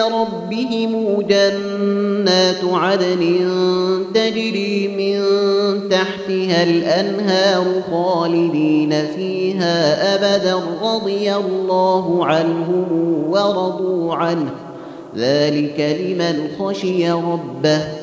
ربهم جنات عدن تجري من تحتها الأنهار خالدين فيها أبدا رضي الله عنهم ورضوا عنه. ذلك لمن خشي ربه.